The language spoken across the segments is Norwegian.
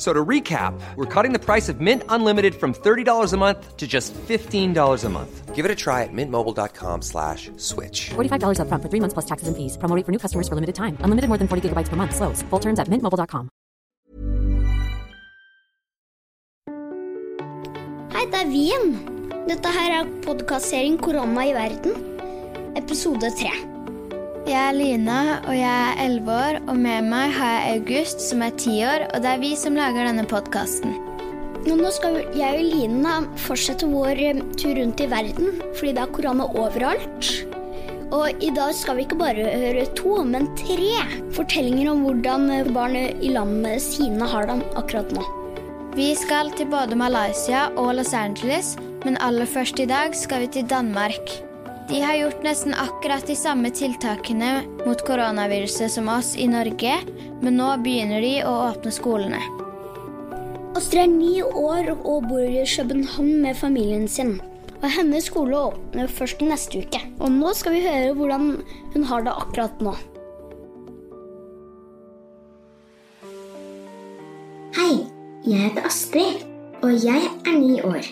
F- So to recap, we're cutting the price of Mint Unlimited from $30 a month to just $15 a month. Give it a try at mintmobile.com slash switch. $45 upfront for three months plus taxes and fees. Promo rate for new customers for limited time. Unlimited more than 40 gigabytes per month. Slows. Full terms at mintmobile.com. Hei, det er Wien. Dette her er podkastserien 'Korona i verden', episode tre. Jeg er Lina, og jeg er 11 år, og med meg har jeg August, som er 10 år, og det er vi som lager denne podkasten. Nå skal jeg og Lina fortsette vår eh, tur rundt i verden, fordi det er korona overalt. Og i dag skal vi ikke bare høre to, men tre fortellinger om hvordan eh, barn i landet sine har det akkurat nå. Vi skal til både Malaysia og Los Angeles, men aller først i dag skal vi til Danmark. De har gjort nesten akkurat de samme tiltakene mot koronaviruset som oss i Norge, men nå begynner de å åpne skolene. Astrid er ni år og bor i København med familien sin. Og Hennes skole åpner først neste uke. Og nå skal vi høre hvordan hun har det akkurat nå. Hei, jeg heter Astrid, og jeg er ni år.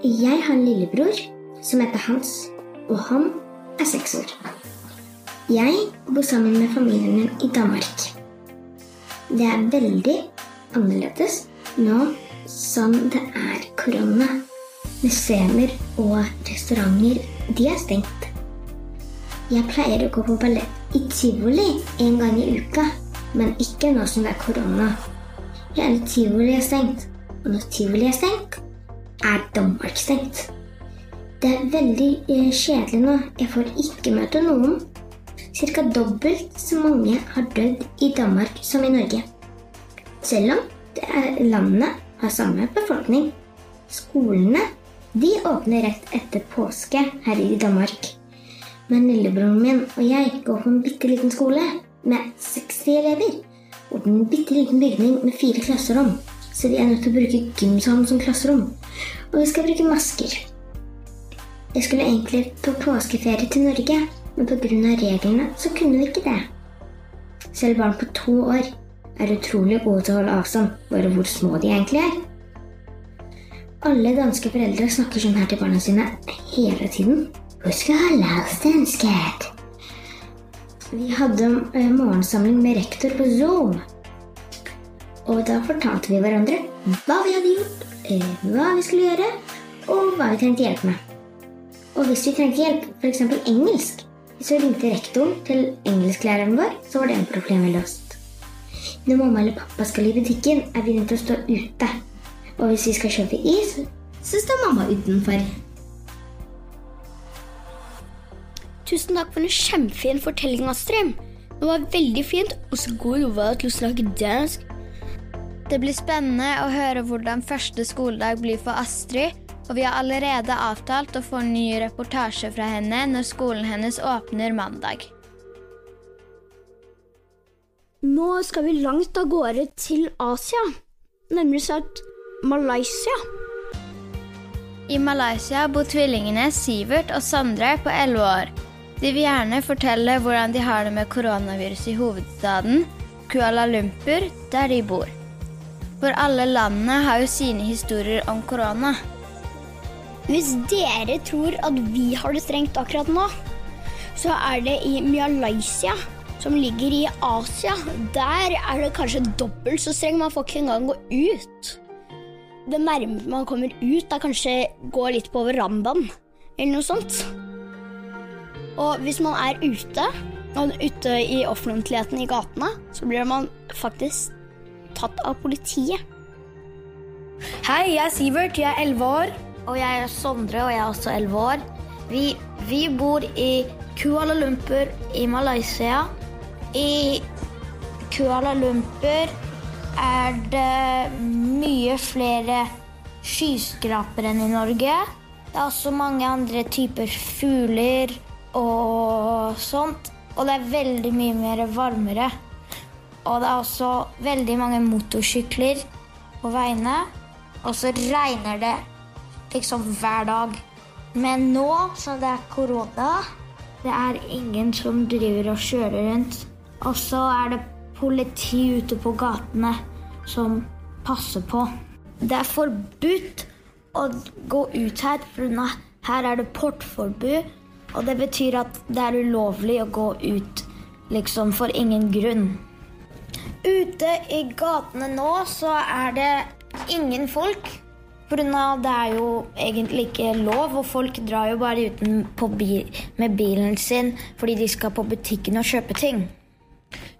Jeg har en lillebror som heter Hans, og han er seks år. Jeg bor sammen med familien min i Danmark. Det er veldig annerledes nå som det er korona. Museer og restauranter, de er stengt. Jeg pleier å gå på ballett i tivoli en gang i uka, men ikke nå som det er korona. Hele tivoli er stengt, og når tivoli er stengt, er Danmark stengt. Det er veldig eh, kjedelig nå. Jeg får ikke møte noen. Cirka dobbelt så mange har dødd i Danmark som i Norge. Selv om landene har samme befolkning. Skolene de åpner rett etter påske her i Danmark. Men lillebroren min og jeg går på en bitte liten skole med 60 elever. Og en bitte liten bygning med fire klasserom. Så vi er nødt til å bruke gymsalen som klasserom. Og vi skal bruke masker. Jeg skulle egentlig på påskeferie til Norge, men pga. reglene så kunne vi ikke det. Selv barn på to år er utrolig gode til å holde avstand, bare hvor små de egentlig er. Alle danske foreldre snakker sånn her til barna sine hele tiden. Husk å holde avstand, Vi hadde eh, morgensamling med rektor på Zoom. Og da fortalte vi hverandre hva vi hadde gjort, eh, hva vi skulle gjøre, og hva vi trengte hjelp med. Og hvis vi trengte hjelp, f.eks. engelsk, Hvis vi ringte rektoren til engelsklæreren vår, så var det problemet løst. Når mamma eller pappa skal i butikken, er vi nødt til å stå ute. Og hvis vi skal kjøpe is, så står mamma utenfor. Tusen takk for en kjempefin fortelling, Astrid. Det var veldig fint, og så god du var til å snakke dansk. Det blir spennende å høre hvordan første skoledag blir for Astrid, og vi har allerede avtalt å få en ny reportasje fra henne når skolen hennes åpner mandag. Nå skal vi langt av gårde til Asia, nemlig sagt Malaysia. I Malaysia bor tvillingene Sivert og Sondre på 11 år. De vil gjerne fortelle hvordan de har det med koronaviruset i hovedstaden, Kuala Lumpur, der de bor. For alle landene har jo sine historier om korona. Hvis dere tror at vi har det strengt akkurat nå, så er det i Malaysia, som ligger i Asia. Der er det kanskje dobbelt så streng. Man får ikke engang gå ut. Det nærmeste man kommer ut, er kanskje gå litt på verandaen, eller noe sånt. Og hvis man er ute, og ute i offentligheten i gatene, så blir man faktisk tatt av politiet. Hei, jeg er Sivert, jeg er 11 år. Og jeg er Sondre, og jeg er også 11 år. Vi, vi bor i Kuala Lumpur i Malaysia. I Kuala Lumpur er det mye flere skyskrapere enn i Norge. Det er også mange andre typer fugler og sånt. Og det er veldig mye mer varmere. Og det er også veldig mange motorsykler på veiene. Og så regner det liksom hver dag. Men nå som det er korona, det er ingen som driver og kjører rundt. Og så er det politi ute på gatene som passer på. Det er forbudt å gå ut her, for her er det portforbud. Og det betyr at det er ulovlig å gå ut liksom for ingen grunn. Ute i gatene nå så er det ingen folk. For det er jo egentlig ikke lov, og folk drar jo bare ut bil, med bilen sin fordi de skal på butikken og kjøpe ting.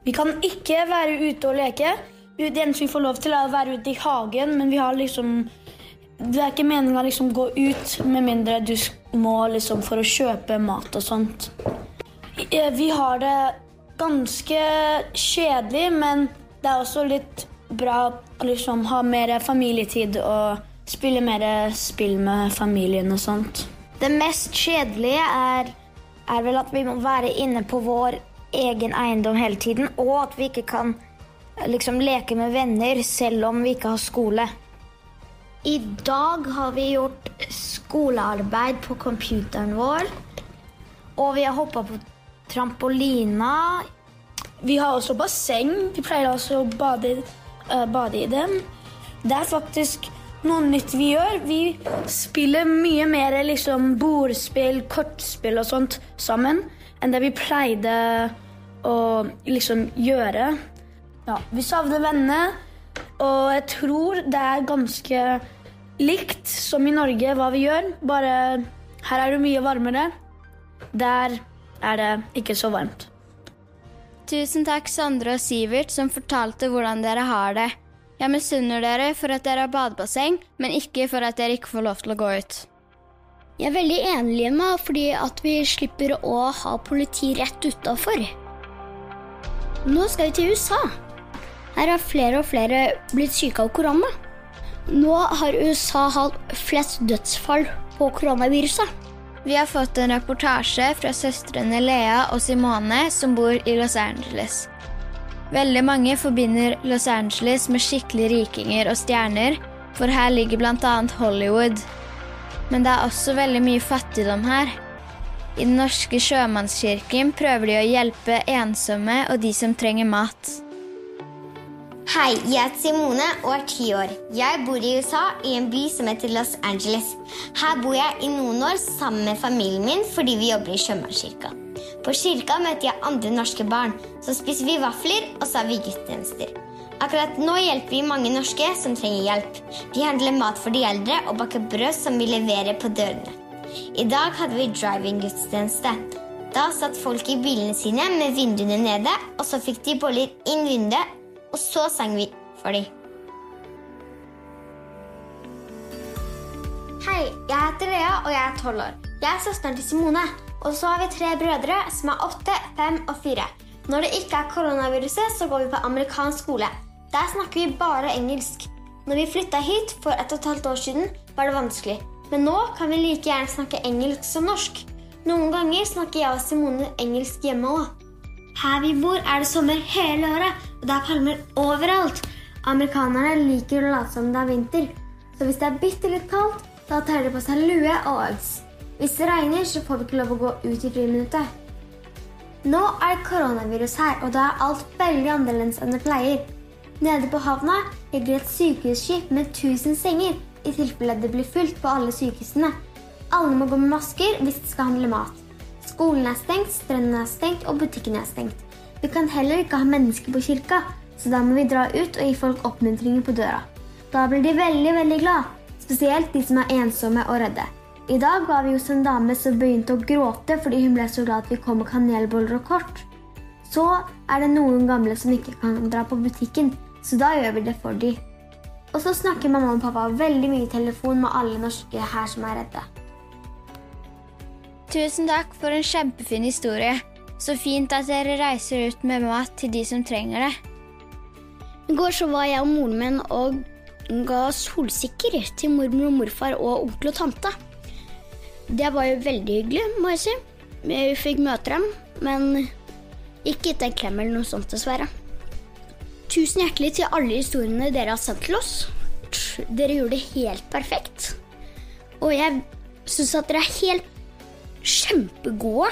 Vi kan ikke være ute og leke. Det eneste vi får lov til, er å være ute i hagen, men vi har liksom Det er ikke meninga å liksom gå ut med mindre du må liksom for å kjøpe mat og sånt. Vi har det ganske kjedelig, men det er også litt bra å liksom ha mer familietid og spille mer spill med familien og sånt. Det mest kjedelige er, er vel at vi må være inne på vår egen eiendom hele tiden, og at vi ikke kan liksom leke med venner selv om vi ikke har skole. I dag har vi gjort skolearbeid på computeren vår. Og vi har hoppa på trampolina. Vi har også basseng. Vi pleier også å bade, uh, bade i dem. Det er faktisk noe nytt vi gjør. Vi spiller mye mer liksom, bordspill, kortspill og sånt sammen enn det vi pleide å liksom gjøre. Ja, vi savner vennene. Og jeg tror det er ganske likt som i Norge hva vi gjør, bare her er det mye varmere. Der er det ikke så varmt. Tusen takk, Sondre og Sivert, som fortalte hvordan dere har det. Jeg misunner dere for at dere har badebasseng, men ikke for at dere ikke får lov til å gå ut. Jeg er veldig enig med fordi at vi slipper å ha politi rett utafor. Nå skal vi til USA. Her har flere og flere blitt syke av korona. Nå har USA hatt flest dødsfall på koronaviruset. Vi har fått en reportasje fra søstrene Lea og Simone som bor i Los Angeles. Veldig mange forbinder Los Angeles med skikkelig rikinger og stjerner, for her ligger bl.a. Hollywood. Men det er også veldig mye fattigdom her. I Den norske sjømannskirken prøver de å hjelpe ensomme og de som trenger mat. Hei, jeg heter Simone og er ti år. Jeg bor i USA, i en by som heter Los Angeles. Her bor jeg i noen år sammen med familien min fordi vi jobber i Sjømannskirka. På kirka møter jeg andre norske barn. Så spiser vi vafler, og så har vi gudstjenester. Akkurat nå hjelper vi mange norske som trenger hjelp. Vi handler mat for de eldre og baker brød som vi leverer på dørene. I dag hadde vi driving-gudstjeneste. Da satt folk i bilene sine med vinduene nede, og så fikk de boller inn vinduet og så sang vi for dem. Hei, jeg heter Lea, og jeg er tolv år. Jeg er søsteren til Simone. Og så har vi tre brødre som er åtte, fem og fire. Når det ikke er koronaviruset, så går vi på amerikansk skole. Der snakker vi bare engelsk. Når vi flytta hit for et og et halvt år siden, var det vanskelig. Men nå kan vi like gjerne snakke engelsk som norsk. Noen ganger snakker jeg og Simone engelsk hjemme òg. Her vi bor, er det sommer hele året, og det er palmer overalt. Amerikanerne liker å late som det er vinter, så hvis det er bitte litt kaldt, da tar de på seg lue og Uggs. Hvis det regner, så får vi ikke lov å gå ut i friminuttet. Nå er det koronavirus her, og da er alt veldig annerledes enn det pleier. Nede på havna ligger et sykehusskip med 1000 senger, i tilfelle det blir fullt på alle sykehusene. Alle må gå med masker hvis de skal handle mat. Skolen er stengt, strendene er stengt, og butikkene er stengt. Vi kan heller ikke ha mennesker på kirka, så da må vi dra ut og gi folk oppmuntringer på døra. Da blir de veldig, veldig glad, spesielt de som er ensomme og redde. I dag var vi hos en dame som begynte å gråte fordi hun ble så glad at vi kom med kanelboller og kort. Så er det noen gamle som ikke kan dra på butikken, så da gjør vi det for dem. Og så snakker mamma og pappa veldig mye i telefon med alle norske her som er redde. Tusen takk for en kjempefin historie. Så fint at dere reiser ut med mat til de som trenger det. I går så var jeg og moren min og ga solsikker til mormor og morfar og onkel og tante. Det var jo veldig hyggelig, må jeg si. Vi fikk møte dem, men ikke gitt en klem eller noe sånt, dessverre. Tusen hjertelig til alle historiene dere har sendt til oss. Dere gjorde det helt perfekt. Og jeg syns at dere er helt kjempegode.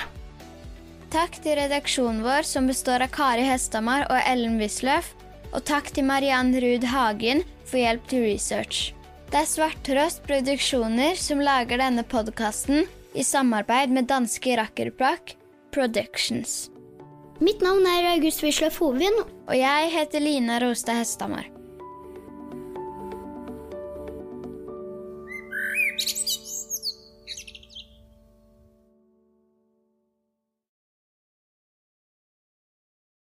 Takk til redaksjonen vår, som består av Kari Hestamar og Ellen Wisløff. Og takk til Mariann Ruud Hagen for hjelp til research. Det er Svarttrost Produksjoner som lager denne podkasten i samarbeid med danske Rakkerplak Productions. Mitt navn er August Wisløff Hovin. Og jeg heter Lina Rostad Hestamar.